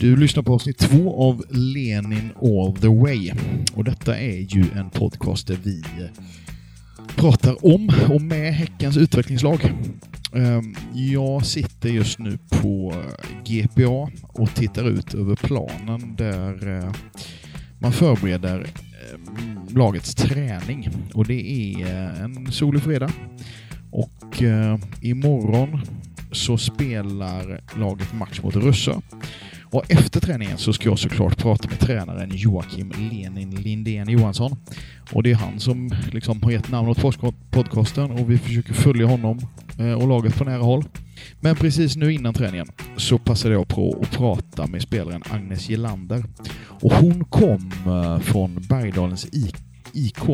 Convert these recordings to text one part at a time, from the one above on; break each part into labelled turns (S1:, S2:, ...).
S1: Du lyssnar på avsnitt två av Lenin All the Way. Och detta är ju en podcast där vi pratar om och med Häckens utvecklingslag. Ehm, jag sitter just nu på GPA och tittar ut över planen där eh, man förbereder ehm, lagets träning. Och det är eh, en solig fredag. Och eh, imorgon så spelar laget match mot Rössa. Och efter träningen så ska jag såklart prata med tränaren Joakim Lenin Lindén Johansson. Och det är han som liksom har gett namn åt podcasten och vi försöker följa honom eh, och laget på nära håll. Men precis nu innan träningen så passade jag på att prata med spelaren Agnes Gelander. Och hon kom eh, från Bergdalens IK.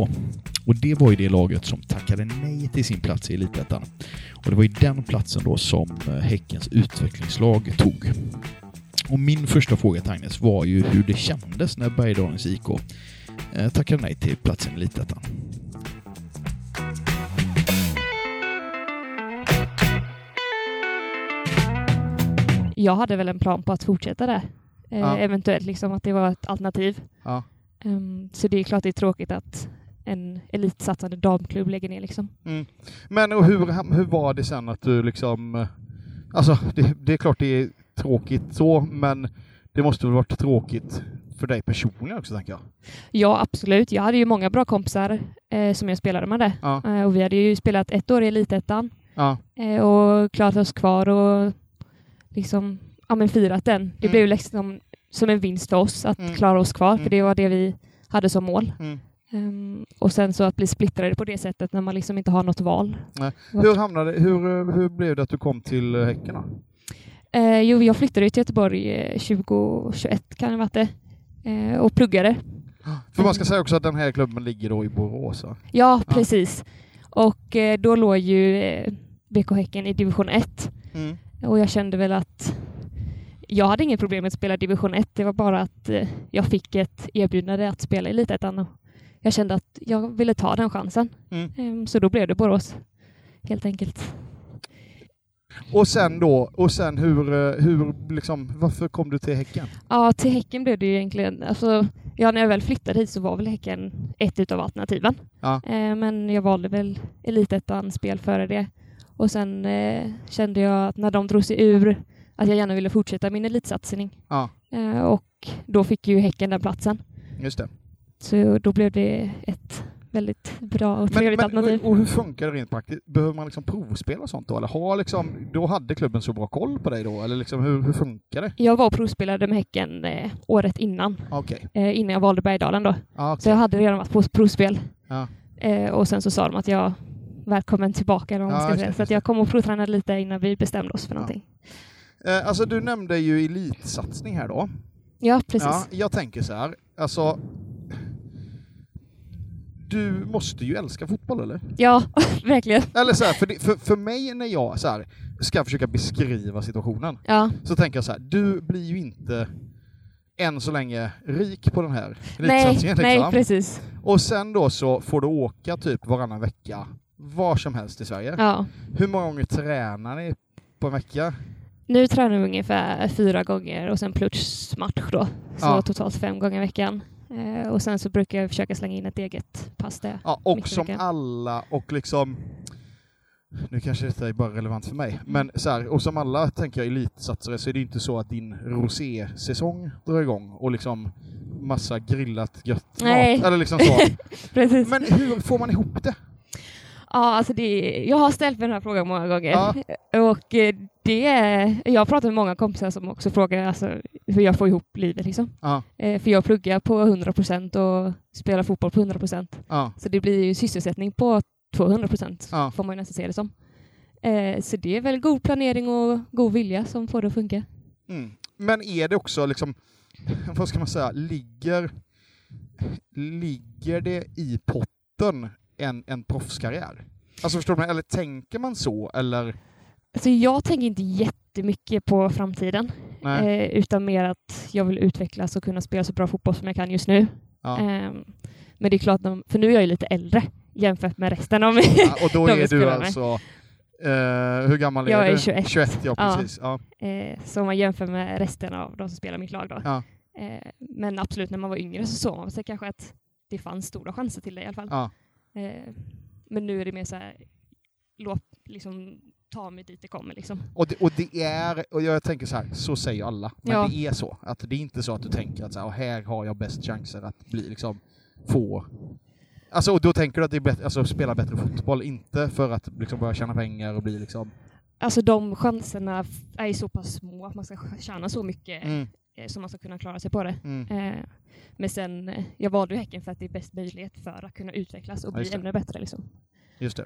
S1: Och det var ju det laget som tackade nej till sin plats i Elitettan. Och det var ju den platsen då som eh, Häckens utvecklingslag tog. Och min första fråga till Agnes var ju hur det kändes när Bergdalens IK eh, tackade nej till platsen i Elitettan.
S2: Jag hade väl en plan på att fortsätta där. Eh,
S1: Ja.
S2: Eventuellt liksom att det var ett alternativ.
S1: Ja.
S2: Ehm, så det är klart det är tråkigt att en elitsatsande damklubb lägger ner liksom.
S1: Mm. Men och hur, hur var det sen att du liksom... eh, Alltså, det, det är klart det är tråkigt så, men det måste väl varit tråkigt för dig personligen också, tänker jag.
S2: Ja, absolut. Jag hade ju många bra kompisar eh, som jag spelade med det.
S1: Ja.
S2: Eh, och vi hade ju spelat ett år i elitettan
S1: Ja,
S2: eh, och klarat oss kvar och liksom ja, men firat den. Det
S1: Mm.
S2: blev ju liksom som en vinst för oss att
S1: Mm.
S2: klara oss kvar,
S1: Mm.
S2: för det var det vi hade som mål. Ehm, och sen så att bli splittrade på det sättet när man liksom inte har något val.
S1: Nej. Hur, hamnade, hur, hur blev det att du kom till Häcken?
S2: Eh, jo, jag flyttade till Göteborg eh, 2021 kan det ha varit det. Eh, och pluggade.
S1: För man ska säga också att den här klubben ligger då i Borås.
S2: Ja,
S1: Ja.
S2: precis. Och eh, då låg ju eh, BK Häcken i division 1.
S1: Mm.
S2: Och jag kände väl att jag hade inget problem med att spela division 1. Det var bara att eh, jag fick ett erbjudande att spela i Elitettan. Jag kände att jag ville ta den chansen.
S1: Mm.
S2: Ehm, så då blev det Borås. Helt enkelt.
S1: Och sen då, och sen hur, eh, hur liksom, varför kom du till Häcken?
S2: Ja, till Häcken blev det ju egentligen... Alltså, ja, när jag väl flyttade hit så var väl Häcken ett utav alternativen.
S1: Ja.
S2: Eh, men jag valde väl Elitettan-spel före det. Och sen eh, kände jag att när de drog sig ur att jag gärna ville fortsätta min elitsatsning.
S1: Ja.
S2: Eh, och då fick ju Häcken den platsen.
S1: Just det.
S2: Så då blev det ett väldigt bra och trevligt alternativ.
S1: och, och hur funkar det rent praktiskt? Behöver man liksom provspela och sånt då? Eller har liksom, då hade klubben så bra koll på dig då? Eller liksom, hur, hur funkar det?
S2: Jag var och provspelade med Häcken eh, året innan,
S1: Okej.
S2: eh, innan jag valde Bergdalen då.
S1: Ja, okej.
S2: Så jag hade redan varit på provspel.
S1: Ja.
S2: Eh, och sen så sa de att jag välkommen tillbaka. Eller vad man
S1: Ja,
S2: ska säga. Så jag kom och provtränade lite innan vi bestämde oss för någonting.
S1: Eh, alltså du nämnde ju elitsatsning här då.
S2: Ja, precis.
S1: Ja, jag tänker så här, alltså du måste ju älska fotboll eller?
S2: Ja, verkligen.
S1: Eller så här, för, det, för, för mig när jag så här, ska försöka beskriva situationen
S2: Ja.
S1: så tänker jag så här, du blir ju inte än så länge rik på den här
S2: Nej,
S1: elitsatsningen.
S2: nej,
S1: liksom.
S2: precis.
S1: Och sen då så får du åka typ varannan vecka var som helst i Sverige.
S2: Ja.
S1: Hur många gånger tränar ni på en vecka?
S2: Nu tränar vi ungefär fyra gånger och sen plus match då. Så
S1: Ja.
S2: totalt fem gånger i veckan. Eh, och sen så brukar jag försöka slänga in ett eget pass där.
S1: Ja, och som alla, och liksom nu kanske detta är bara relevant för mig, men så här, och som alla tänker jag elitsatsare så är det inte så att din rosé-säsong drar igång och liksom massa grillat gött
S2: Nej.
S1: mat, eller liksom så. Men hur får man ihop det?
S2: Ja, alltså det, jag har ställt mig den här frågan många gånger.
S1: Ja.
S2: Och eh, det är, jag har pratat med många kompisar som också frågar alltså, hur jag får ihop livet. Liksom.
S1: Ja,
S2: Eh, för jag pluggar på 100% och spelar fotboll på 100%.
S1: ja,
S2: Så det blir ju sysselsättning på 200%
S1: Ja.
S2: får man ju nästan se det som. Eh, så det är väl god planering och god vilja som får det att funka.
S1: mm. Men är det också liksom, vad ska man säga, ligger, ligger det i potten en, en proffskarriär? Alltså förstår du, eller tänker man så, eller?
S2: Alltså jag tänker inte jättemycket på framtiden. Eh, utan mer att jag vill utvecklas och kunna spela så bra fotboll som jag kan just nu.
S1: Ja.
S2: Ehm, men det är klart, för nu är jag ju lite äldre jämfört med resten av
S1: Ja, och då är du alltså Eh, hur gammal
S2: Jag
S1: är
S2: är
S1: du?
S2: 21.
S1: 21, ja precis. Ja.
S2: Eh, så om man jämför med resten av de som spelar mitt lag då.
S1: Ja.
S2: Eh, men absolut, när man var yngre så såg man sig kanske att det fanns stora chanser till det i alla fall. Eh, men nu är det mer så här, låt liksom ta mig dit det kommer liksom.
S1: Och, det, och det är, och jag tänker så här, så säger alla, men
S2: Ja.
S1: det är så. Att det är inte så att du tänker att så här, "Åh, här har jag bäst chanser att bli liksom, få... Alltså, och då tänker du att det är bättre, alltså spela bättre fotboll, inte för att liksom börja tjäna pengar och bli liksom...
S2: Alltså de chanserna är så pass små att man ska tjäna så mycket
S1: Mm,
S2: eh, som man ska kunna klara sig på det.
S1: mm.
S2: Eh, men sen, eh, jag valde ju Häcken för att det är bäst möjlighet för att kunna utvecklas och bli ännu bättre. Liksom.
S1: Just det.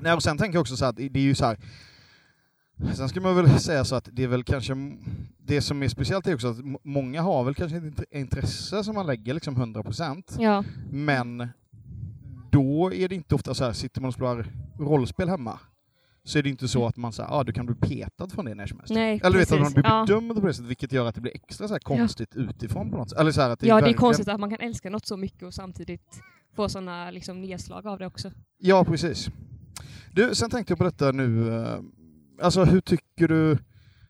S1: Nej, och sen tänker jag också så att det är ju så här... Sen ska man väl säga så att det är väl kanske... Det som är speciellt är också att många har väl kanske ett int- intresse som man lägger liksom 100%.
S2: Ja,
S1: Men då är det inte ofta så här, sitter man och spelar rollspel hemma, så är det inte så att man säger ah, du kan bli petad från det när som helst.
S2: nej,
S1: Eller vet att man
S2: precis.
S1: blir
S2: ja.
S1: bedömd på det sättet, vilket gör att det blir extra så konstigt utifrån på något sätt. Eller så att det
S2: ja, det är konstigt att man kan älska något så mycket och samtidigt få sådana liksom, nedslag av det också.
S1: Ja, precis. Du, sen tänkte jag på detta nu, eh, alltså hur tycker du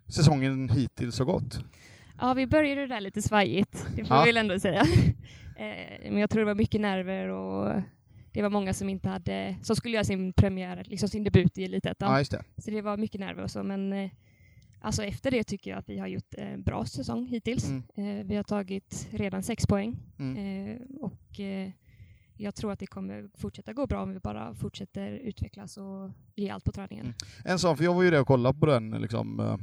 S1: säsongen hittills har gått?
S2: Ja, vi började där lite svajigt, det får
S1: Ja.
S2: vi väl ändå säga. Eh, Men jag tror det var mycket nerver och det var många som inte hade, som skulle göra sin premiär, liksom sin debut i Elitettan.
S1: Ja, just det.
S2: Så det var mycket nerver och så, men eh, alltså efter det tycker jag att vi har gjort en bra säsong hittills.
S1: Mm.
S2: Eh, Vi har tagit redan sex poäng
S1: Mm.
S2: eh, och jag tror att det kommer fortsätta gå bra om vi bara fortsätter utvecklas och ge allt på träningen.
S1: Mm. En sån, för jag var ju där och kollade på den, liksom,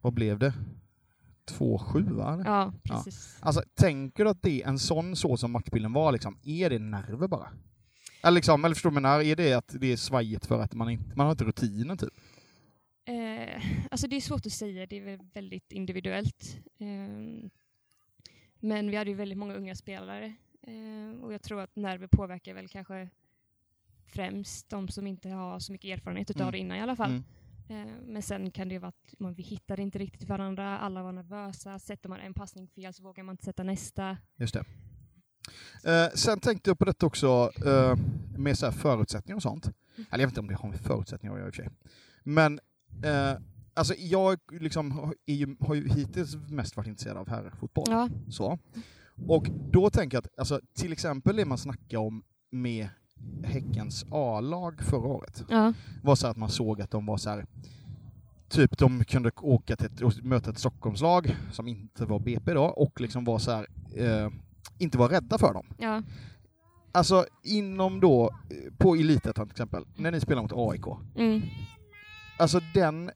S1: vad blev det? 2-7 va? eller?
S2: Ja, precis.
S1: Alltså, tänker du att det är en sån så som matchbilden var, liksom, är det nerver bara? Eller, liksom, eller förstår du menar? Är det att det är svajigt för att man inte man har inte rutinen typ?
S2: Eh, alltså det är svårt att säga, det är väl väldigt individuellt. Eh, men vi hade ju väldigt många unga spelare eh, och jag tror att nerver påverkar väl kanske främst de som inte har så mycket erfarenhet utav
S1: Mm.
S2: det innan i alla fall.
S1: Mm.
S2: Eh, men sen kan det vara att man, vi hittade inte riktigt varandra, alla var nervösa. Sätter man en passning fel så vågar man inte sätta nästa.
S1: Just det. Eh, sen tänkte jag på detta också eh, med så här förutsättningar och sånt. Eller jag vet inte om det har med förutsättningar att göra i och för sig. Men eh, alltså jag liksom ju, har ju hittills mest varit intresserad av herrfotboll.
S2: Ja,
S1: Så. Och då tänker jag att alltså, till exempel det man snackade om med Häckens A-lag förra året
S2: ja,
S1: var så att man såg att de var så här Typ de kunde åka till ett, möta ett Stockholmslag som inte var BP då och liksom var så här eh, inte var rädda för dem.
S2: ja,
S1: Alltså inom då, eh, på Elitettan till exempel, när ni spelar mot AIK.
S2: mm,
S1: Alltså den,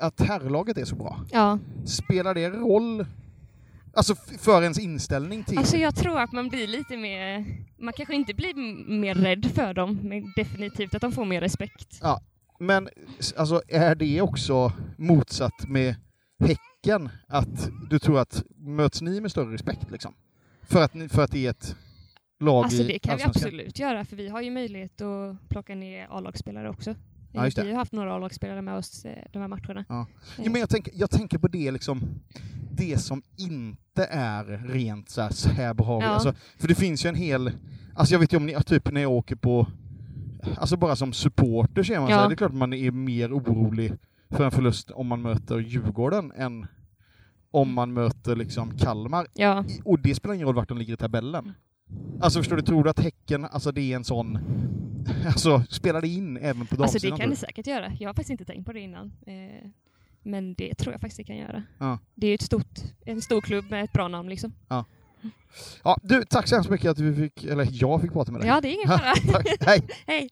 S1: att herrlaget är så bra.
S2: ja.
S1: Spelar det roll? Alltså för ens inställning till...
S2: Alltså jag tror att man blir lite mer, man kanske inte blir mer rädd för dem, men definitivt att de får mer respekt.
S1: Men s- alltså, är det också motsatt med Häcken? Att du tror att möts ni med större respekt liksom? För att, ni, för att det är ett lag
S2: Alltså
S1: i
S2: det kan vi absolut göra, för vi har ju möjlighet att plocka ner A-lagsspelare också.
S1: Ja, just det.
S2: Vi har haft några A-lagsspelare med oss eh, de här matcherna.
S1: Ja.
S2: Eh,
S1: Jo, men jag, tänker, jag tänker på det liksom, det som inte är rent så här, så här bra.
S2: Ja.
S1: Alltså, för det finns ju en hel, alltså jag vet ju om ni, typ när jag åker på, alltså bara som supporter så är man
S2: Ja.
S1: så här, det är klart man är mer orolig för en förlust om man möter Djurgården än om man möter liksom Kalmar.
S2: Ja,
S1: Och det spelar ingen roll vart de ligger i tabellen. Alltså förstår du, tror du att Häcken, alltså det är en sån, alltså spelar det in även på
S2: alltså det
S1: damsidan?
S2: kan det säkert göra. Jag har faktiskt inte tänkt på det innan. Eh, men det tror jag faktiskt det kan göra.
S1: Ja.
S2: Det är ju ett stort, en stor klubb med ett bra namn liksom.
S1: du? Ja, du, tack så hemskt mycket att vi fick, eller jag fick prata med dig.
S2: Ja, det är ingen fara.
S1: Hej!
S2: Hej!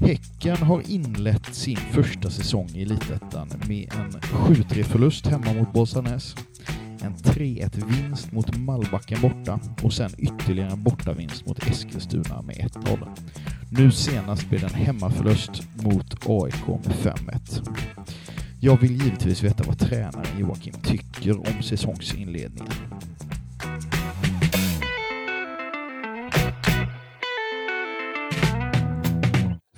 S1: Häcken har inlett sin första säsong i Elitettan med en 7-3-förlust hemma mot Bollstanäs, en 3-1-vinst mot Malbacken borta och sen ytterligare en bortavinst mot Eskilstuna med 1-0. Nu senast blev det en hemmaförlust mot AIK med 5-1. Jag vill givetvis veta vad tränaren Joakim tycker om säsongsinledningen.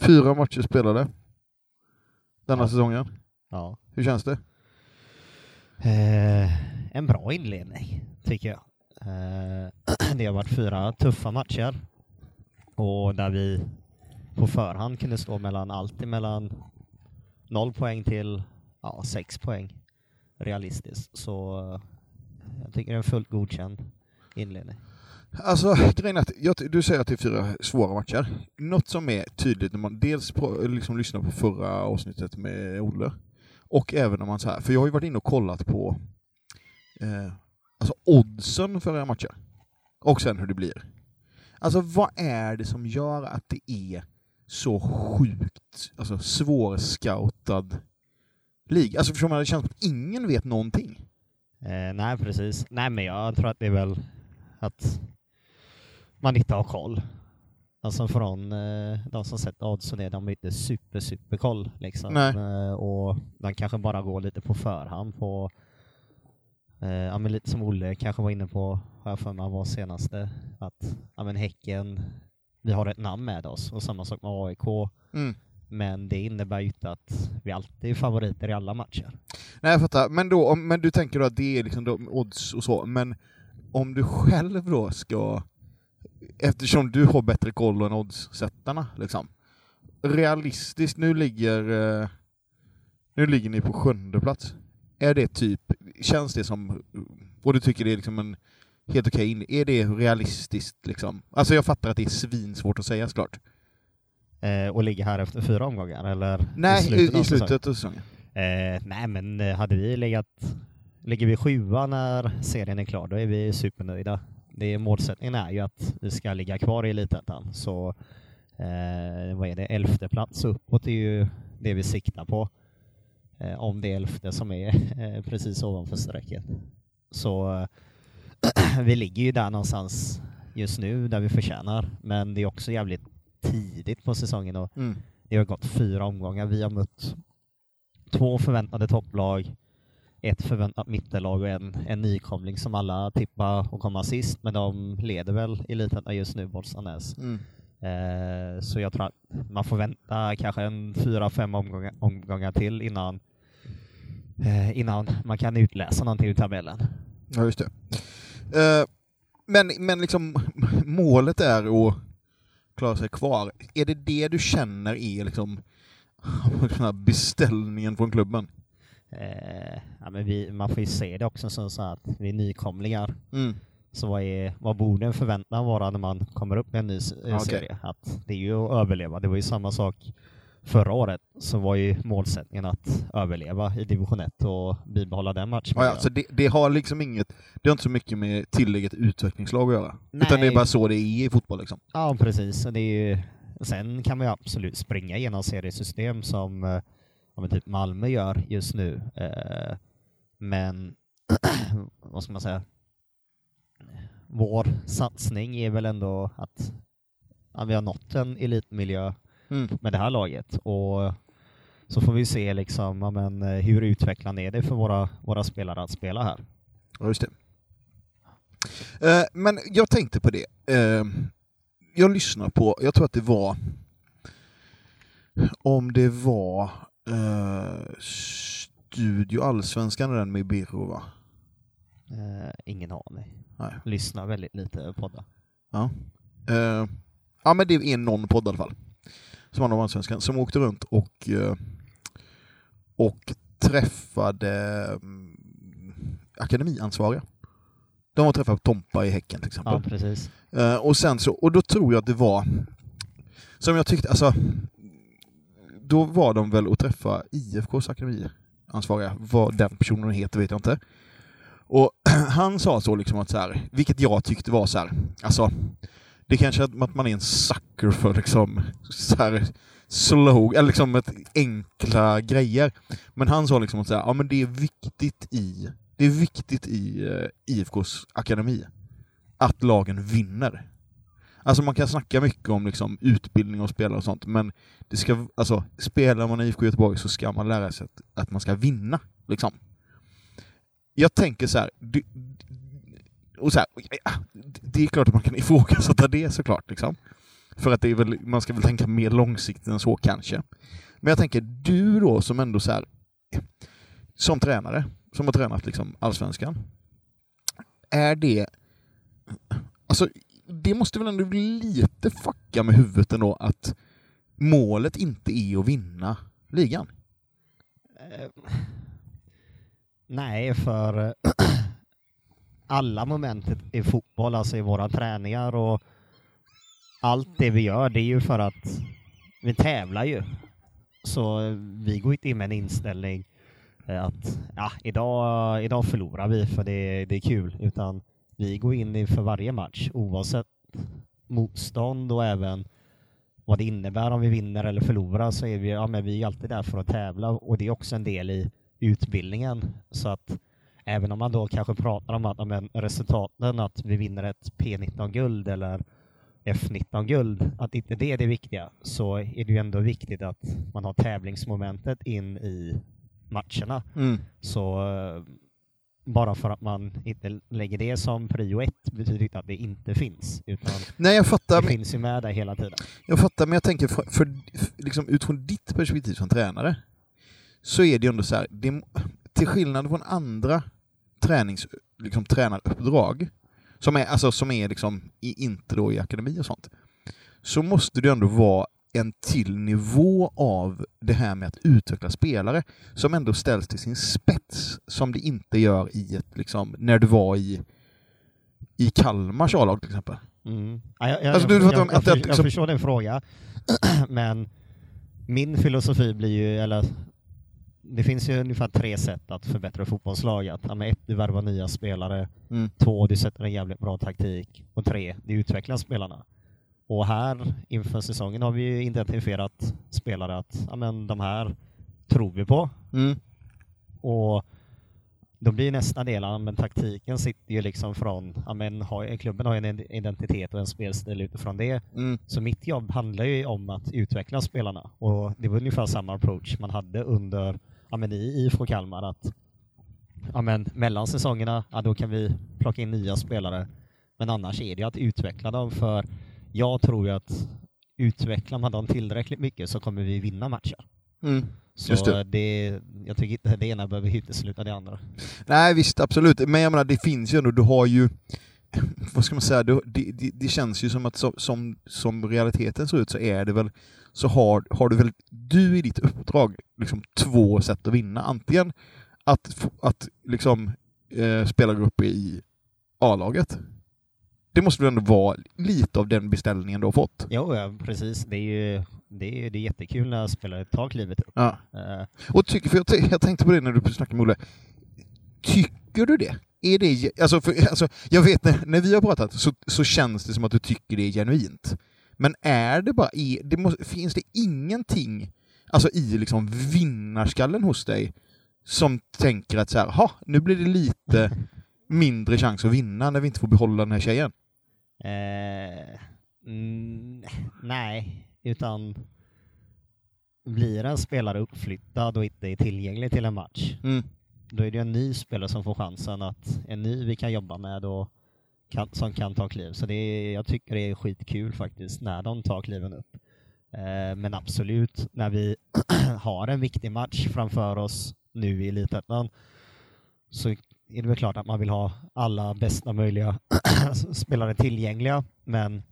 S1: Fyra matcher spelade denna säsongen.
S3: Ja.
S1: Hur känns det?
S3: Eh, en bra inledning, tycker jag. Eh, det har varit fyra tuffa matcher. Och där vi på förhand kunde stå mellan allt mellan noll poäng till ja, sex poäng realistiskt. Så eh, jag tycker det är en fullt godkänd inledning.
S1: Alltså, grejen är att jag, du säger att det är fyra svåra matcher. Något som är tydligt när man dels på, liksom lyssnar på förra avsnittet med Olle, och även om man så här, för jag har ju varit inne och kollat på eh, alltså oddsen för era matcher. Och sen hur det blir. Alltså vad är det som gör att det är så sjukt alltså, svårscoutad liga? Alltså förstår man, det känns som att ingen vet någonting.
S3: Eh, nej, precis. Nej, men jag tror att det är väl att man inte har koll. Alltså från eh, de som sett oddsen är de inte super, super koll liksom. Eh, och de kanske bara går lite på förhand på eh, ja, men lite som Olle kanske var inne på, har jag för mig var senaste, att ja, men Häcken, vi har ett namn med oss och samma sak med AIK. Mm. Men det innebär ju inte att vi alltid är favoriter i alla matcher.
S1: Nej, jag fattar. Men, då, om, men du tänker då att det är liksom odds och så, men om du själv då ska eftersom du har bättre koll än oddssättarna, liksom. Realistiskt, nu ligger, eh, nu ligger ni på sjunde plats. Är det typ, känns det som, och du tycker det är liksom en helt okej, okay, är det realistiskt liksom? Alltså jag fattar att det är svinsvårt att säga såklart.
S3: Eh, och ligga här efter fyra omgångar, eller?
S1: Nej, i slutet, i, slutet av säsongen.
S3: Eh, nej, men eh, hade vi legat, ligger vi sjua när serien är klar, då är vi supernöjda det målsättningen är ju att vi ska ligga kvar i Elitettan. Så eh, vad är det, elfte plats uppåt är ju det vi siktar på. Eh, om det är elfte som är eh, precis ovanför strecket. Så vi ligger ju där någonstans just nu där vi förtjänar, men det är också jävligt tidigt på säsongen och mm. det har gått fyra omgångar. Vi har mött två förväntade topplag, ett förväntat mittellag och en, en nykomling som alla tippar att komma sist, men de leder väl Elitettan just nu, Bollstanäs. Mm. Eh, så jag tror att man får vänta kanske en fyra, fem omgångar, omgångar till innan, eh, innan man kan utläsa någonting ur tabellen.
S1: Ja, just det. Eh, men, men liksom målet är att klara sig kvar. Är det det du känner är liksom beställningen från klubben?
S3: Eh, ja, men vi, man får ju se det också som så att vi är nykomlingar. Mm. Så vad, är, vad borde en förväntan vara när man kommer upp med en ny okay. serie? Att det är ju att överleva. Det var ju samma sak förra året, så var ju målsättningen att överleva i division 1 och bibehålla den matchen.
S1: Ja, alltså det, det, har liksom inget, det har inte så mycket med tillägget utvecklingslag att göra. Nej. Utan det är bara så det är i fotboll liksom.
S3: Ja, precis. Det är ju, sen kan man ju absolut springa genom seriesystem som eh, ja, men typ Malmö gör just nu. Eh, men vad ska man säga? Vår satsning är väl ändå att ja, vi har nått en elitmiljö mm. med det här laget och så får vi se liksom, ja, men, eh, hur utvecklande är det för våra, våra spelare att spela här.
S1: Ja, just det. Eh, men jag tänkte på det. Eh, jag lyssnar på, jag tror att det var om det var Uh, Studio Allsvenskan är den med Birro va?
S3: Uh, ingen aning. Nej. Lyssnar väldigt lite poddar.
S1: Ja. Uh, ja men det är någon podd i alla fall. Som handlar om Allsvenskan, som åkte runt och, och träffade um, akademiansvariga. De var träffat Tompa i Häcken till exempel.
S3: Ja, precis.
S1: och sen så, och då tror jag att det var, som jag tyckte, alltså då var de väl att träffa IFKs akademiansvariga. Vad den personen heter vet jag inte. Och han sa så liksom att så här, vilket jag tyckte var så här, alltså det kanske är att man är en sucker för liksom så här slow, eller liksom ett enkla grejer. Men han sa liksom att så här, ja men det är viktigt i det är viktigt i eh, uh, IFKs akademi att lagen vinner. Alltså man kan snacka mycket om liksom, utbildning och spelare och sånt, men det ska, alltså, spelar man i IFK Göteborg så ska man lära sig att, att man ska vinna. Liksom. Jag tänker så här, det, och så här, det är klart att man kan ifrågasätta det såklart. Liksom. För att det är väl, man ska väl tänka mer långsiktigt än så kanske. Men jag tänker, du då som ändå så här, som tränare, som har tränat liksom allsvenskan, är det... Alltså, det måste väl ändå lite fucka med huvudet ändå att målet inte är att vinna ligan?
S3: Eh, nej, för alla momentet i fotboll, alltså i våra träningar och allt det vi gör, det är ju för att vi tävlar ju. Så vi går inte in med en inställning eh, att ja, idag, idag förlorar vi för det, det är kul, utan vi går in i för varje match oavsett motstånd och även vad det innebär om vi vinner eller förlorar så är vi, ja, men vi är alltid där för att tävla och det är också en del i utbildningen. Så att även om man då kanske pratar om att ja, men resultaten, att vi vinner ett P19-guld eller F19-guld, att inte det är det viktiga, så är det ju ändå viktigt att man har tävlingsmomentet in i matcherna.
S1: Mm.
S3: Så bara för att man inte lägger det som prio ett betyder inte att det inte finns, utan
S1: Nej, jag fattar.
S3: det finns ju med där hela tiden.
S1: Jag fattar, men jag tänker för, för, liksom, utifrån ditt perspektiv som tränare så är det ju ändå så här, det, till skillnad från andra tränings, liksom, tränaruppdrag som är, alltså, som är liksom, i, inte då i akademi och sånt, så måste det ändå vara en till nivå av det här med att utveckla spelare som ändå ställs till sin spets som det inte gör i ett, liksom, när du var i, i Kalmars A-lag till exempel.
S3: Mm. Ja, jag, jag,
S1: Alltså, du
S3: jag, jag, jag,
S1: det
S3: för,
S1: liksom-
S3: jag förstår din fråga, men min filosofi blir ju, eller det finns ju ungefär tre sätt att förbättra fotbollslag. Att, ja, ett, du värvar nya spelare.
S1: Mm.
S3: Två, du sätter en jävligt bra taktik. Och tre, du utvecklar spelarna. Och här inför säsongen har vi ju identifierat spelare att ja, men de här tror vi på.
S1: Mm.
S3: Och då blir nästa del, men taktiken sitter ju liksom från, ja, men har, klubben har en identitet och en spelstil utifrån det.
S1: Mm.
S3: Så mitt jobb handlar ju om att utveckla spelarna och det var ungefär samma approach man hade under, ja, men i IFK Kalmar att ja, men mellan säsongerna, ja, då kan vi plocka in nya spelare. Men annars är det ju att utveckla dem för jag tror ju att utvecklar man dem tillräckligt mycket så kommer vi vinna matcher.
S1: Mm.
S3: Så
S1: Just det.
S3: det. jag tycker inte det ena behöver utesluta det andra.
S1: Nej visst, absolut. Men jag menar, det finns ju ändå, du har ju... Vad ska man säga? Det, det, det känns ju som att som, som, som realiteten ser ut så är det väl så har, har du väl du i ditt uppdrag liksom två sätt att vinna. Antingen att, att liksom eh, spela upp i A-laget. Det måste väl ändå vara lite av den beställningen du har fått?
S3: Jo, ja, precis. Det är ju det är, det är jättekul när spelare tar klivet upp.
S1: Ja.
S3: Eh,
S1: Och tycker, för jag, jag tänkte på det när du snackade med Olle. Tycker du det? Är det alltså, för, alltså, jag vet när, när vi har pratat så, så känns det som att du tycker det är genuint. Men är det bara, är, det måste, finns det ingenting alltså, i liksom vinnarskallen hos dig som tänker att så här, ha, nu blir det lite mindre chans att vinna när vi inte får behålla den här tjejen?
S3: Eh, mm, nej, utan blir en spelare uppflyttad och inte är tillgänglig till en match,
S1: Mm.
S3: då är det en ny spelare som får chansen att en ny vi kan jobba med och kan, som kan ta kliv. Så det är, jag tycker det är skitkul faktiskt när de tar kliven upp. Eh, men absolut, när vi har en viktig match framför oss nu i Elitettan så är det väl klart att man vill ha alla bästa möjliga spelare tillgängliga, men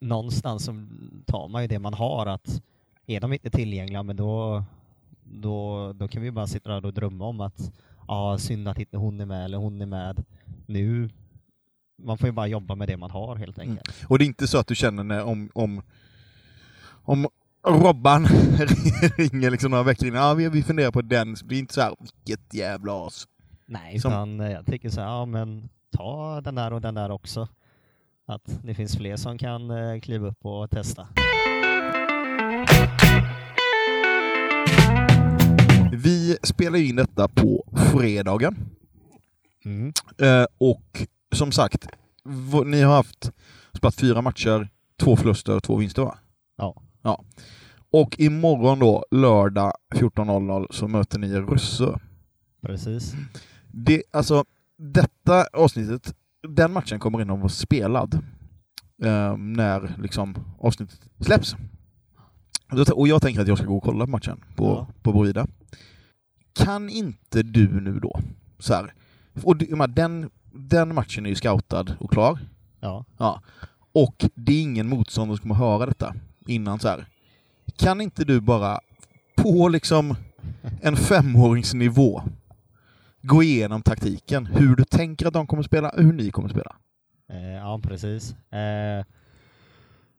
S3: någonstans så tar man ju det man har att är de inte tillgängliga, men då, då, då kan vi bara sitta där och drömma om att ja, synd att inte hon är med eller hon är med. Nu, man får ju bara jobba med det man har helt enkelt.
S1: Och det är inte så att du känner när, om, om, om Robban ringer liksom några veckor innan, ja, vi, vi funderar på den, så det är inte så här, vilket jävla as.
S3: Nej,
S1: Som-
S3: utan eh, jag tycker så här, ja men ta den där och den där också. Att det finns fler som kan eh, kliva upp och testa.
S1: Vi spelar in detta på fredagen.
S3: Mm.
S1: Eh, och som sagt, ni har haft spelat fyra matcher, två förluster och två vinster va?
S3: Ja.
S1: ja. Och imorgon då, lördag 14.00, så möter ni Russö.
S3: Precis.
S1: Det, alltså, detta avsnittet, den matchen kommer in att vara spelad eh, när liksom avsnittet släpps. Och jag tänker att jag ska gå och kolla på matchen på,
S3: Ja.
S1: på Brida. Kan inte du nu då, så här, och den, den matchen är ju scoutad och klar.
S3: Ja.
S1: Ja. Och det är ingen motståndare som kommer höra detta innan så här. Kan inte du bara på liksom en femåringsnivå gå igenom taktiken, hur du tänker att de kommer spela, hur ni kommer spela?
S3: Eh, ja, precis. Eh,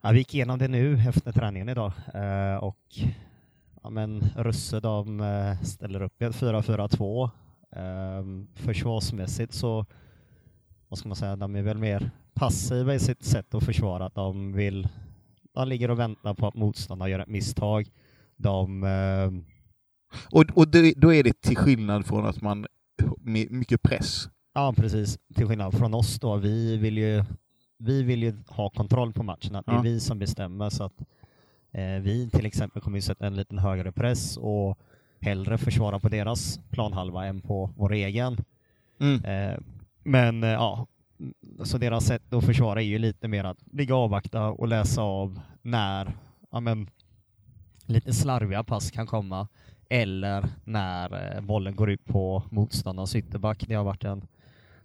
S3: ja, vi gick igenom det nu efter träningen idag eh, och ja, men Russe de eh, ställer upp i ett 4-4-2. Eh, försvarsmässigt så, vad ska man säga, de är väl mer passiva i sitt sätt att försvara. Att de vill, de ligger och väntar på att motståndaren gör ett misstag. De, eh,
S1: Och, och det, då är det till skillnad från att man mycket press.
S3: Ja, precis. Till skillnad från oss då. Vi vill ju, vi vill ju ha kontroll på matchen. Att det är
S1: Ja.
S3: vi som bestämmer. Så att eh, vi till exempel kommer ju sätta en liten högre press och hellre försvara på deras planhalva än på vår egen.
S1: Mm.
S3: Eh, men eh, ja, så deras sätt att försvara är ju lite mer att ligga och avvakta och läsa av när ja, men, lite slarviga pass kan komma eller när eh, bollen går ut på motståndarens ytterback. Det har varit en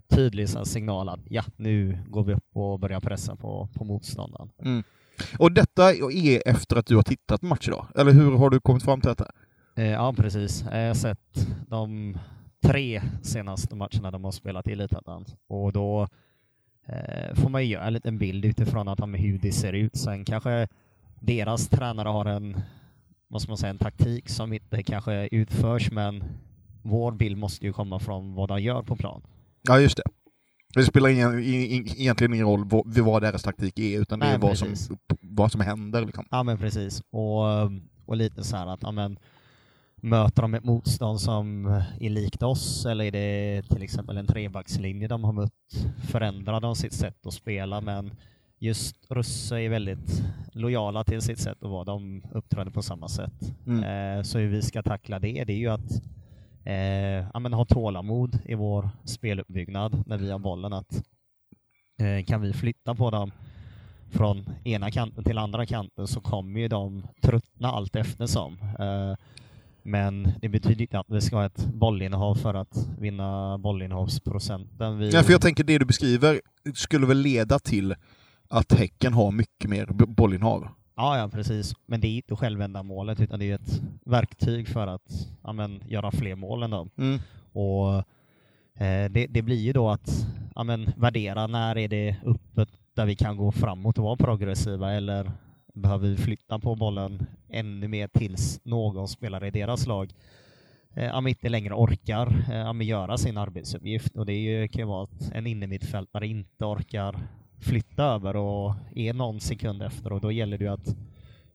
S3: tydlig signal att ja, nu går vi upp och börjar pressa på, på motståndaren.
S1: Mm. Och detta är efter att du har tittat matcher då? Eller hur har du kommit fram till detta?
S3: Eh, ja, precis. Jag har sett de tre senaste matcherna de har spelat i Elitettan och då eh, får man ju göra en liten bild utifrån att de, hur det ser ut. Sen kanske deras tränare har en, vad ska man säga, en taktik som inte kanske utförs, men vår bild måste ju komma från vad de gör på plan.
S1: Ja, just det. Det spelar ingen, egentligen ingen roll vad, vad deras taktik är, utan det
S3: Nej,
S1: är vad som, vad som händer. Liksom.
S3: Ja men precis. Och, och lite så här att, ja men möter de ett motstånd som är likt oss eller är det till exempel en trebackslinje de har mött förändrar de sitt sätt att spela men just Russe är väldigt lojala till sitt sätt att vara. De uppträder på samma sätt.
S1: Mm.
S3: Eh, så hur vi ska tackla det, det är ju att eh, ja, ha tålamod i vår speluppbyggnad när vi har bollen. Att, eh, kan vi flytta på dem från ena kanten till andra kanten så kommer ju de tröttna allt eftersom. Eh, men det betyder inte att vi ska ha ett bollinnehav för att vinna bollinnehavsprocenten. Vi,
S1: Ja, för jag tänker det du beskriver skulle väl leda till att Häcken har mycket mer bollinnehav.
S3: Ja, ja, precis. Men det är inte självändamålet utan det är ett verktyg för att ja, men, göra fler mål än dem.
S1: Mm.
S3: Och eh, det, det blir ju då att ja, men, värdera när är det öppet där vi kan gå framåt och vara progressiva eller behöver vi flytta på bollen ännu mer tills någon spelare i deras lag eh, inte längre orkar eh, göra sin arbetsuppgift. Och det är ju, kan ju vara att en innermittfältare inte orkar flytta över och är någon sekund efter och då gäller det ju att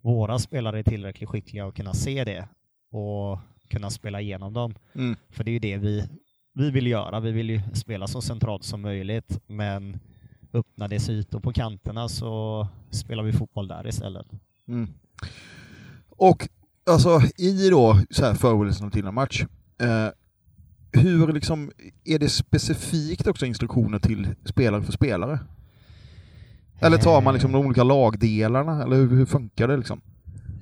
S3: våra spelare är tillräckligt skickliga att kunna se det och kunna spela igenom dem.
S1: Mm.
S3: För det är ju det vi, vi vill göra. Vi vill ju spela så centralt som möjligt, men öppnar det sig ytor på kanterna så spelar vi fotboll där istället.
S1: Mm. Och alltså i då så här förberedelsen till en match, eh, hur liksom, är det specifikt också instruktioner till spelare för spelare? Eller tar man liksom de olika lagdelarna, eller hur, hur funkar det liksom?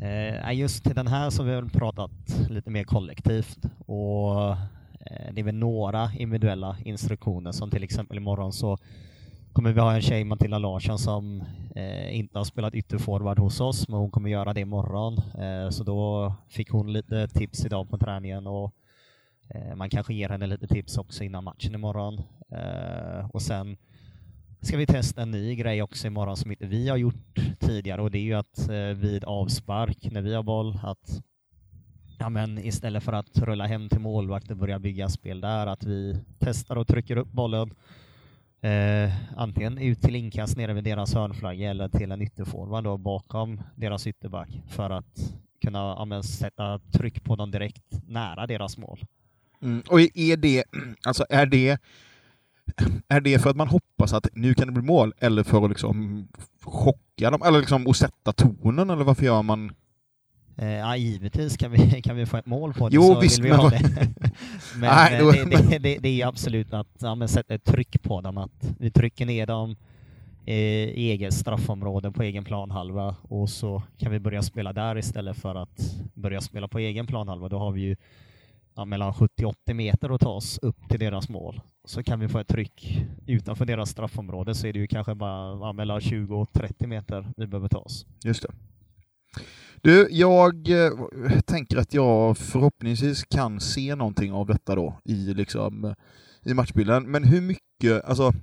S3: Eh, just till den här så har vi väl pratat lite mer kollektivt och eh, det är väl några individuella instruktioner som till exempel imorgon så kommer vi ha en tjej, Matilda Larsson, som eh, inte har spelat ytterforward hos oss, men hon kommer göra det imorgon. Eh, så då fick hon lite tips idag på träningen och eh, man kanske ger henne lite tips också innan matchen imorgon. Eh, och sen ska vi testa en ny grej också imorgon som inte vi har gjort tidigare och det är ju att eh, vid avspark, när vi har boll, att ja, men istället för att rulla hem till målvakt och börja bygga spel där, att vi testar och trycker upp bollen eh, antingen ut till inkast nere vid deras hörnflagga eller till en ytterforward då bakom deras ytterback för att kunna ja, men, sätta tryck på dem direkt nära deras mål.
S1: Mm. Och är det, alltså är det, är det för att man hoppas att nu kan det bli mål, eller för att liksom chocka dem, eller liksom att sätta tonen, eller varför gör man?
S3: Eh, ja, givetvis kan vi, kan vi få ett mål på det
S1: Jo,
S3: så
S1: visst,
S3: vill vi
S1: men
S3: ha det. men
S1: Nej,
S3: eh,
S1: då-
S3: det, det, det, det är absolut att ja, sätta ett tryck på dem, att vi trycker ner dem eh, i eget straffområde på egen planhalva och så kan vi börja spela där istället för att börja spela på egen planhalva. Då har vi ju ja, mellan 70-80 meter och ta oss upp till deras mål. Så kan vi få ett tryck utanför deras straffområde så är det ju kanske bara ja, mellan 20 och 30 meter vi behöver ta oss.
S1: Just det. Du, jag eh, tänker att jag förhoppningsvis kan se någonting av detta då i, liksom, i matchbilden. Men hur mycket, alltså,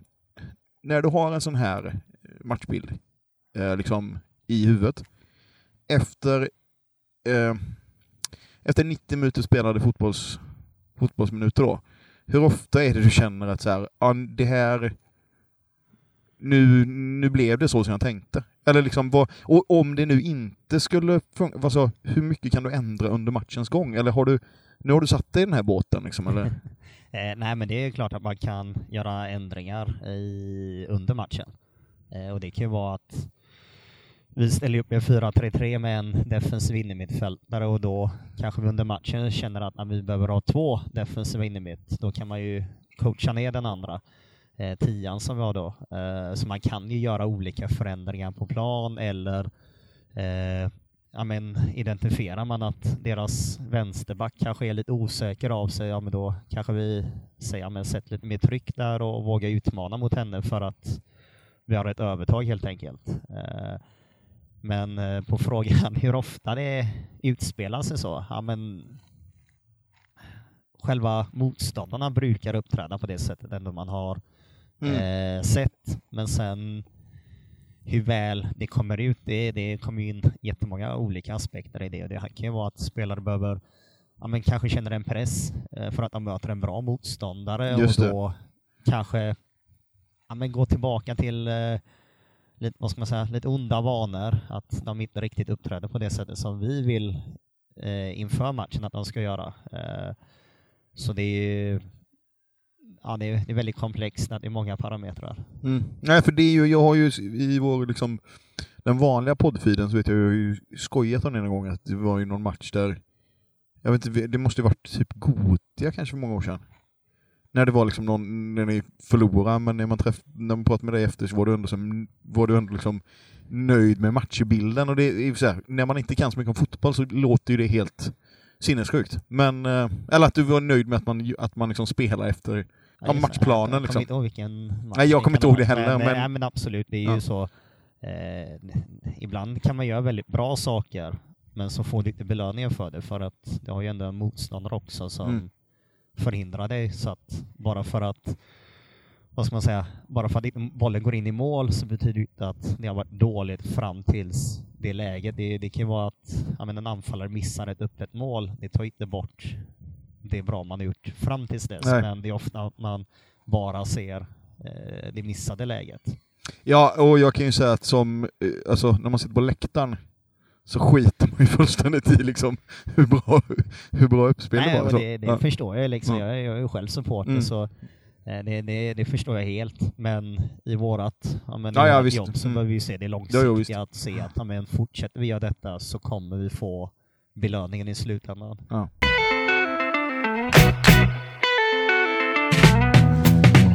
S1: när du har en sån här matchbild eh, liksom, i huvudet, efter, eh, efter 90 minuter spelade fotbolls, fotbollsminuter då, hur ofta är det du känner att så här, ja, det här nu, nu blev det så som jag tänkte? Eller liksom, vad, och om det nu inte skulle funka, alltså, hur mycket kan du ändra under matchens gång? Eller har du, nu har du satt dig i den här båten liksom, eller?
S3: eh, nej, men det är klart att man kan göra ändringar i, under matchen. Eh, och det kan ju vara att vi ställer upp med 4-3-3 med en defensiv innermittfältare och då kanske vi under matchen känner att när vi behöver ha två defensiva innermitt, då kan man ju coacha ner den andra eh, tian som vi har då. Eh, så man kan ju göra olika förändringar på plan eller eh, ja, men, identifierar man att deras vänsterback kanske är lite osäker av sig, ja men då kanske vi säger, ja, men sätt lite mer tryck där och våga utmana mot henne för att vi har ett övertag helt enkelt. Eh, men eh, på frågan hur ofta det utspelar sig så, ja men själva motståndarna brukar uppträda på det sättet ändå man har mm. eh, sett. Men sen hur väl det kommer ut, det, det kommer in jättemånga olika aspekter i det. Det kan ju vara att spelare behöver ja, men kanske känner en press eh, för att de möter en bra motståndare Just och då det. kanske ja, men gå tillbaka till eh, lite, vad ska man säga, lite onda vanor, att de inte riktigt uppträder på det sättet som vi vill eh, inför matchen att de ska göra. Eh, så det är ja, det är, det är väldigt komplext, det är många parametrar.
S1: Mm. Nej, för det är ju, jag har ju i vår liksom, den vanliga poddfiden så vet jag, jag har ju skojat om det någon gång att det var ju någon match där, jag vet inte, det måste ju varit typ Gotia kanske för många år sedan. När det var liksom någon, när ni förlorade, men när man, träff, när man pratade med dig efter så var du ändå, som, var du ändå liksom nöjd med matchbilden. Och det är så här, när man inte kan så mycket om fotboll så låter ju det helt sinnessjukt. Men, eh, eller att du var nöjd med att man, att man liksom spelar efter ja, matchplanen. Jag, liksom.
S3: inte ihåg vilken match
S1: Nej, jag kommer inte ihåg det heller.
S3: Men, men... Nej, men absolut, det är ja. ju så. Eh, ibland kan man göra väldigt bra saker, men så får du inte belöningen för det, för att det har ju ändå en motståndare också som mm. Förhindrar dig. Så att bara för att vad ska man säga, bara för att bollen går in i mål så betyder det inte att det har varit dåligt fram tills det läget. Det, det kan vara att ja, men en anfallare missar ett öppet mål. Det tar inte bort det bra man har gjort fram tills dess, Nej. men det är ofta att man bara ser eh, det missade läget.
S1: Ja, och jag kan ju säga att som, eh, alltså, när man sitter på läktaren så skiter man ju fullständigt i liksom hur bra, hur bra uppspel
S3: Nej,
S1: det var.
S3: Det, det ja. förstår jag liksom. Ja. Jag, jag är ju själv supporter mm. så eh, det, det, det, förstår jag helt, men i vårat, ja, men ja, ja, jobb så mm. behöver vi se det långsiktiga, ja, att se att ja, men fortsätter vi göra detta så kommer vi få belöningen i slutändan. Ja.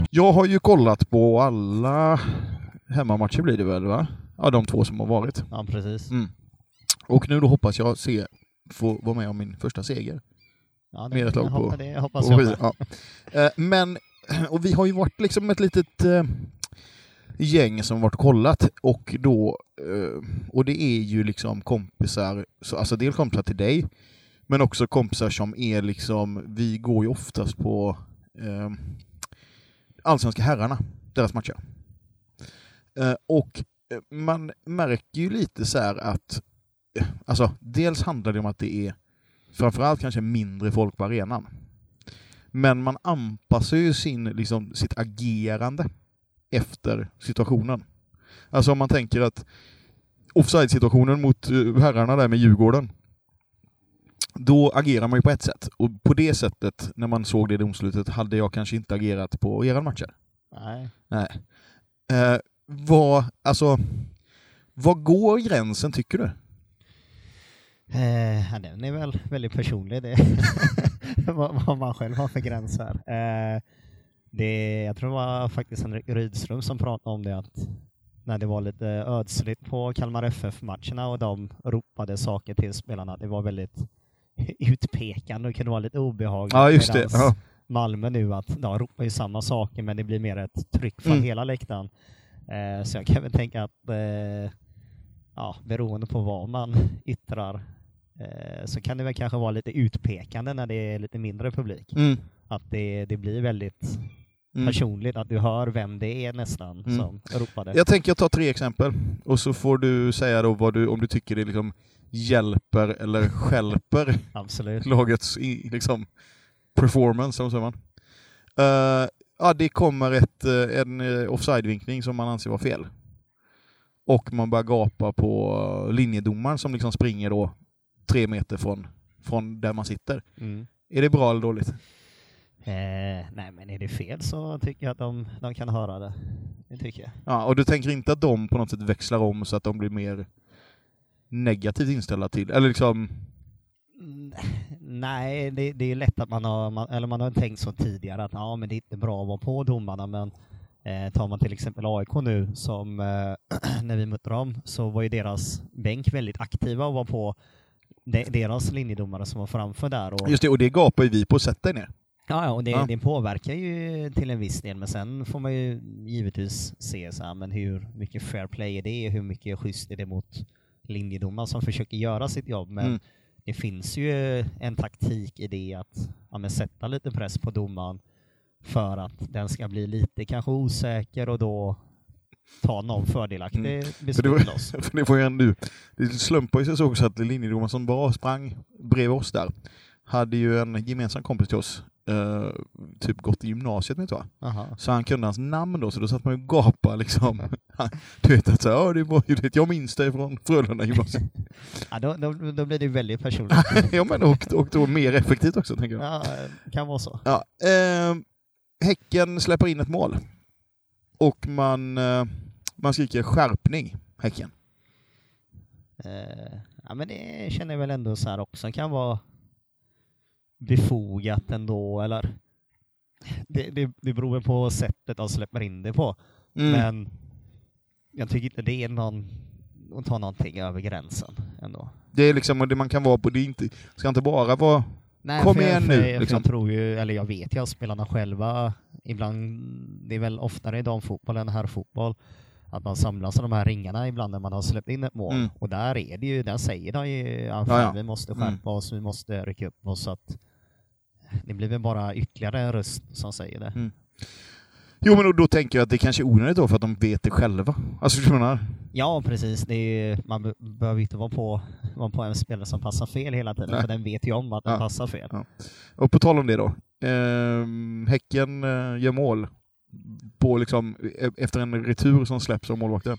S1: Jag har ju kollat på alla hemmamatcher blir det väl va? Ja, de två som har varit.
S3: Ja, precis.
S1: Mm. Och nu då hoppas jag se, få vara med om min första seger.
S3: Ja, det, jag, hoppas, det hoppas jag med. Ja.
S1: Eh, men, och vi har ju varit liksom ett litet äh, gäng som varit och kollat och då, äh, och det är ju liksom kompisar, så, alltså dels kompisar till dig, men också kompisar som är liksom, vi går ju oftast på allsvenska herrarna, deras matcher. Eh, och eh, man märker ju lite så att, eh, alltså dels handlar det om att det är framförallt kanske mindre folk på arenan. Men man anpassar ju sin, liksom, sitt agerande efter situationen. Alltså om man tänker att offside-situationen mot herrarna där med Djurgården, då agerar man ju på ett sätt. Och på det sättet, när man såg det domslutet, hade jag kanske inte agerat på era matcher.
S3: Nej.
S1: Nej. Eh, vad, alltså, vad går gränsen, tycker du?
S3: Eh, den är väl väldigt personlig, det. vad, vad man själv har för gränser. Eh, det, jag tror det var faktiskt Henrik Rydström som pratade om det, att när det var lite ödsligt på Kalmar FF-matcherna och de ropade saker till spelarna, det var väldigt utpekande och kunde vara lite obehagligt.
S1: Ja, just det. Ja.
S3: Malmö nu att de ropar ju samma saker men det blir mer ett tryck från
S1: Mm.
S3: hela läktaren. Eh, så jag kan väl tänka att eh, ja, beroende på vad man yttrar så kan det väl kanske vara lite utpekande när det är lite mindre publik.
S1: Mm.
S3: Att det, det blir väldigt
S1: Mm.
S3: personligt, att du hör vem det är nästan
S1: Mm.
S3: som ropade.
S1: Jag tänker jag tar tre exempel, och så får du säga då vad du, om du tycker det liksom hjälper eller skälper
S3: Absolut.
S1: lagets i, liksom, performance, eller säger man? Eh, ja, det kommer ett, eh, en eh, offside-vinkning som man anser var fel. Och man börjar gapa på eh, linjedomaren som liksom springer då tre meter från, från där man sitter.
S3: Mm.
S1: Är det bra eller dåligt?
S3: Eh, nej men är det fel så tycker jag att de, de kan höra det. Det tycker jag.
S1: Ja, och du tänker inte att de på något sätt växlar om så att de blir mer negativt inställda till, eller liksom...
S3: Nej, det, det är lätt att man har, man, eller man har tänkt så tidigare att ja, men det är inte bra att vara på domarna, men eh, tar man till exempel AIK nu, som eh, när vi mötte dem, så var ju deras bänk väldigt aktiva och var på deras linjedomare som var framför där. Och,
S1: Just det, och det gapar ju vi på, sätt dig ner.
S3: ja, och det,
S1: Ja.
S3: det påverkar ju till en viss del, men sen får man ju givetvis se så här, men hur mycket fair play är det, hur mycket schysst är det mot linjedomaren som försöker göra sitt jobb, men
S1: Mm.
S3: det finns ju en taktik i det att ja, sätta lite press på domaren för att den ska bli lite kanske osäker och då ta någon fördelaktig
S1: Mm.
S3: Beslut loss.
S1: var, för det var ju ändå, det slumpar ju sig så också att linjedomaren som bara sprang bredvid oss där, hade ju en gemensam kompis till oss, eh, typ gått i gymnasiet med tror jag.
S3: Aha.
S1: Så han kunde hans namn då, så då satt man ju och gapade liksom. Du vet att så, ja, det var ju det, jag minns dig från Frölunda gymnasiet.
S3: Ja, då, då, då blir det väldigt personligt.
S1: ja men och, och då mer effektivt också tänker jag.
S3: ja, kan vara så.
S1: Ja, eh, häcken släpper in ett mål. Och man, eh, man skriker skärpning, Häcken.
S3: Eh, ja, men det känner jag väl ändå så här också kan vara befogat ändå, eller det, det, det beror väl på sättet de släpper in det på.
S1: Mm.
S3: Men jag tycker inte det är någon att ta någonting över gränsen ändå.
S1: Det är liksom det man kan vara på, det är inte, ska inte bara vara...
S3: Nej,
S1: Kom
S3: jag-
S1: igen
S3: för
S1: nu,
S3: Jag,
S1: liksom.
S3: jag tror ju, eller jag vet ju att spelarna själva, ibland, det är väl oftare i damfotboll än herrfotboll, att man samlas i de här ringarna ibland när man har släppt in ett mål.
S1: Mm.
S3: Och där är det ju, där säger de ju, ja,
S1: Ja, ja.
S3: vi måste
S1: Mm.
S3: skärpa oss, vi måste rycka upp oss. Så att det blir väl bara ytterligare en röst som säger det.
S1: Mm. Jo men då, tänker jag att det kanske är onödigt då för att de vet det själva. Alltså förstår du vad?
S3: Ja, precis. Är, man be- behöver inte vara på, vara på en spelare som passar fel hela tiden,
S1: Nej.
S3: för den vet ju om att den
S1: Ja.
S3: passar fel.
S1: Ja. Och på tal om det då. Ehm, häcken eh, gör mål på liksom, e- efter en retur som släpps av målvakten.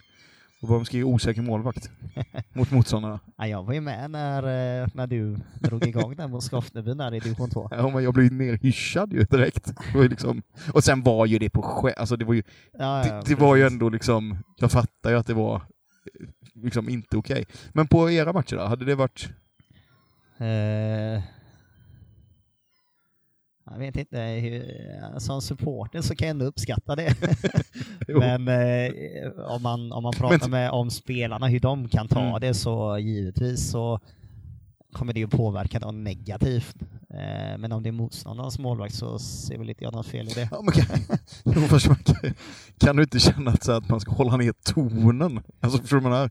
S1: Och de skriver osäker målvakt mot motståndarna.
S3: Ja, jag var ju med när, eh, när du drog igång den mot Skofteby där i division 2.
S1: Ja, men jag blev mer hyschad ju direkt. Det ju liksom, och sen var ju det på skä- alltså det var ju,
S3: Ja,
S1: det,
S3: ja,
S1: det var ju ändå liksom, jag fattar ju att det var eh, liksom inte okej. Men på era matcher då, hade det varit...
S3: Eh, jag vet inte, hur, som supporter så kan jag ändå uppskatta det. Men eh, om, man, om man pratar med om spelarna, hur de kan ta
S1: Mm.
S3: det, så givetvis så kommer det ju påverka dem negativt. Eh, men om det är motståndarens målvakt så ser väl inte jag något fel i det.
S1: Ja, men kan, du inte känna att, så att man ska hålla ner tonen? Alltså förstår du vad jag?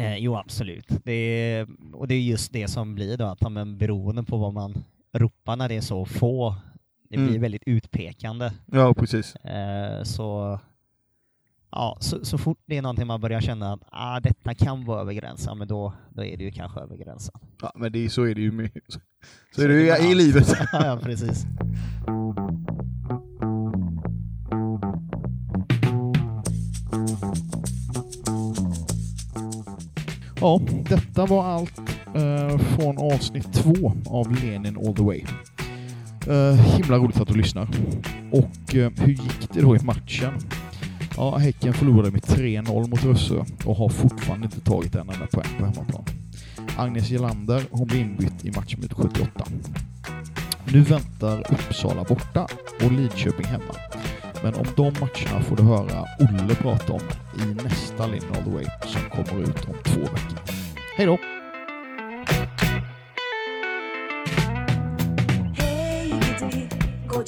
S3: Eh, jo, absolut. Det är, och det är just det som blir då, att men beroende på vad man ropar när det är så få, det blir
S1: Mm.
S3: väldigt utpekande.
S1: Ja, precis.
S3: Eh, så, ja, så, så fort det är någonting man börjar känna att ah, detta kan vara över gränsen, men då, då är det ju kanske över gränsen.
S1: Ja, men det, så är det ju med, så, så
S3: Så
S1: är det ju
S3: det med
S1: i livet.
S3: ja, precis.
S1: Ja, detta var allt eh, från avsnitt två av Lenin All the Way. Eh, himla roligt att du lyssnar. Och eh, hur gick det då i matchen? Ja, Häcken förlorade med 3-0 mot Rössö och har fortfarande inte tagit en enda poäng på hemmaplan. Agnes Gelander hon blir inbytt i matchminut 78. Nu väntar Uppsala borta och Lidköping hemma. Men om de matcherna får du höra Olle prata om i nästa Lenin All the Way som kommer ut om två veckor. Hej då!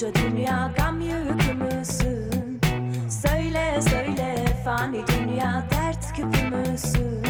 S4: Koca dünya gam yükü müsün? Söyle söyle fani dünya dert küpü müsün?